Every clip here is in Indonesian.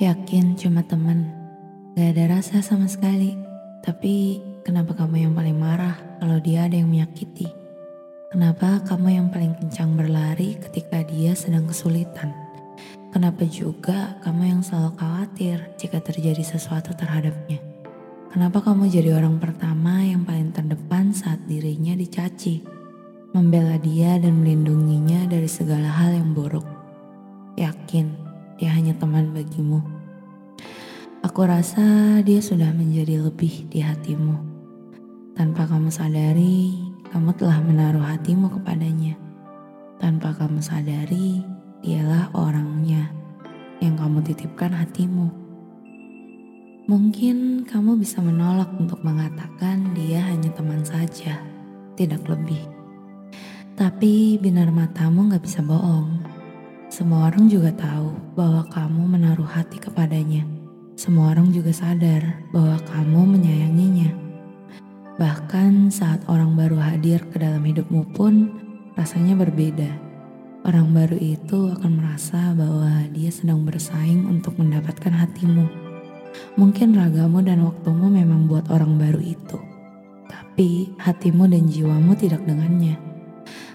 Yakin cuma temen, gak ada rasa sama sekali. Tapi kenapa kamu yang paling marah kalau dia ada yang menyakiti? Kenapa kamu yang paling kencang berlari ketika dia sedang kesulitan? Kenapa juga kamu yang selalu khawatir jika terjadi sesuatu terhadapnya? Kenapa kamu jadi orang pertama yang paling terdepan saat dirinya dicaci? Membela dia dan melindunginya dari segala hal yang buruk. Yakin dia hanya teman bagimu. Aku rasa dia sudah menjadi lebih di hatimu. Tanpa kamu sadari, kamu telah menaruh hatimu kepadanya. Tanpa kamu sadari, dialah orangnya yang kamu titipkan hatimu. Mungkin kamu bisa menolak untuk mengatakan dia hanya teman saja, tidak lebih. Tapi binar matamu gak bisa bohong. Semua orang juga tahu bahwa kamu menaruh hati kepadanya. Semua orang juga sadar bahwa kamu menyayanginya. Bahkan saat orang baru hadir ke dalam hidupmu pun rasanya berbeda. Orang baru itu akan merasa bahwa dia sedang bersaing untuk mendapatkan hatimu. Mungkin ragamu dan waktumu memang buat orang baru itu. Tapi hatimu dan jiwamu tidak dengannya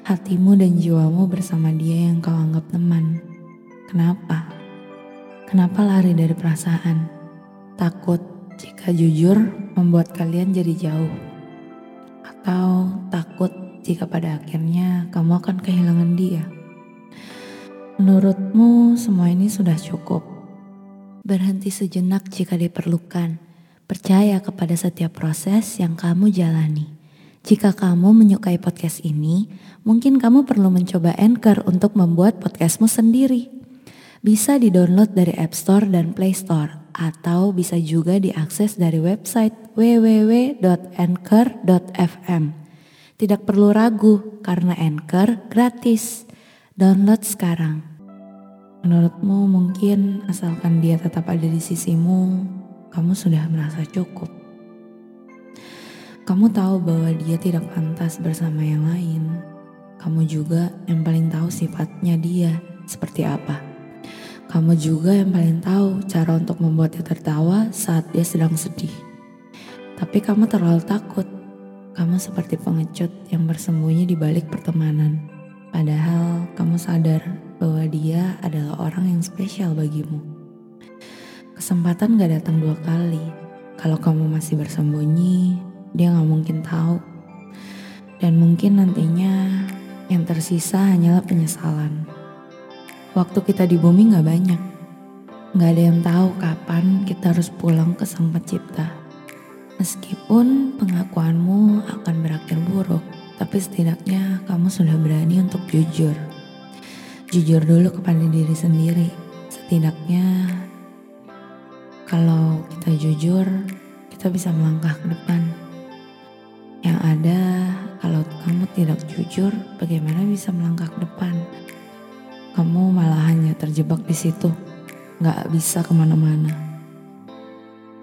hatimu dan jiwamu bersama dia yang kau anggap teman. Kenapa? Kenapa lari dari perasaan? Takut jika jujur membuat kalian jadi jauh. Atau takut jika pada akhirnya kamu akan kehilangan dia. Menurutmu semua ini sudah cukup. Berhenti sejenak jika diperlukan. Percaya kepada setiap proses yang kamu jalani. Jika kamu menyukai podcast ini, mungkin kamu perlu mencoba Anchor untuk membuat podcastmu sendiri. Bisa di-download dari App Store dan Play Store, atau bisa juga diakses dari website www.anchor.fm. Tidak perlu ragu, karena Anchor gratis. Download sekarang. Menurutmu mungkin asalkan dia tetap ada di sisimu, kamu sudah merasa cukup. Kamu tahu bahwa dia tidak pantas bersama yang lain. Kamu juga yang paling tahu sifatnya dia seperti apa. Kamu juga yang paling tahu cara untuk membuatnya tertawa saat dia sedang sedih. Tapi kamu terlalu takut. Kamu seperti pengecut yang bersembunyi di balik pertemanan. Padahal kamu sadar bahwa dia adalah orang yang spesial bagimu. Kesempatan gak datang dua kali. Kalau kamu masih bersembunyi, dia gak mungkin tahu. Dan mungkin nantinya yang tersisa hanyalah penyesalan. Waktu kita di bumi gak banyak. Gak ada yang tahu kapan kita harus pulang ke sang pencipta. Meskipun pengakuanmu akan berakhir buruk, tapi setidaknya kamu sudah berani untuk jujur. Jujur dulu kepada diri sendiri. Setidaknya kalau kita jujur, kita bisa melangkah ke depan. Ada, kalau kamu tidak jujur, bagaimana bisa melangkah ke depan? Kamu malah hanya terjebak di situ, gak bisa ke mana-mana.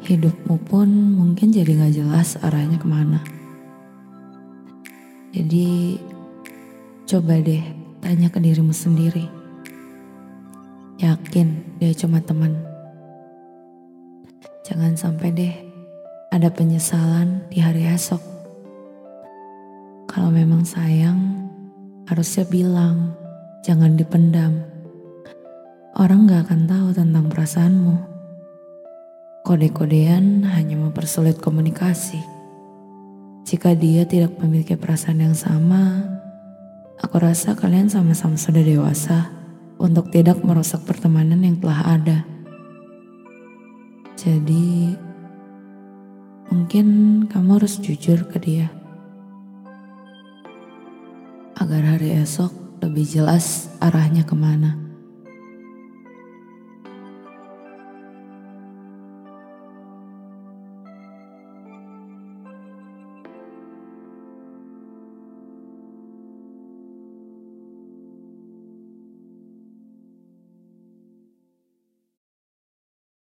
Hidupmu pun mungkin jadi gak jelas arahnya ke mana. Jadi, coba deh tanya ke dirimu sendiri. Yakin dia cuma teman. Jangan sampai deh ada penyesalan di hari esok. Kalau memang sayang, harusnya bilang, jangan dipendam. Orang gak akan tahu tentang perasaanmu. Kode-kodean hanya mempersulit komunikasi. Jika dia tidak memiliki perasaan yang sama, aku rasa kalian sama-sama sudah dewasa untuk tidak merusak pertemanan yang telah ada. Jadi, mungkin kamu harus jujur ke dia. Agar hari esok lebih jelas arahnya ke mana.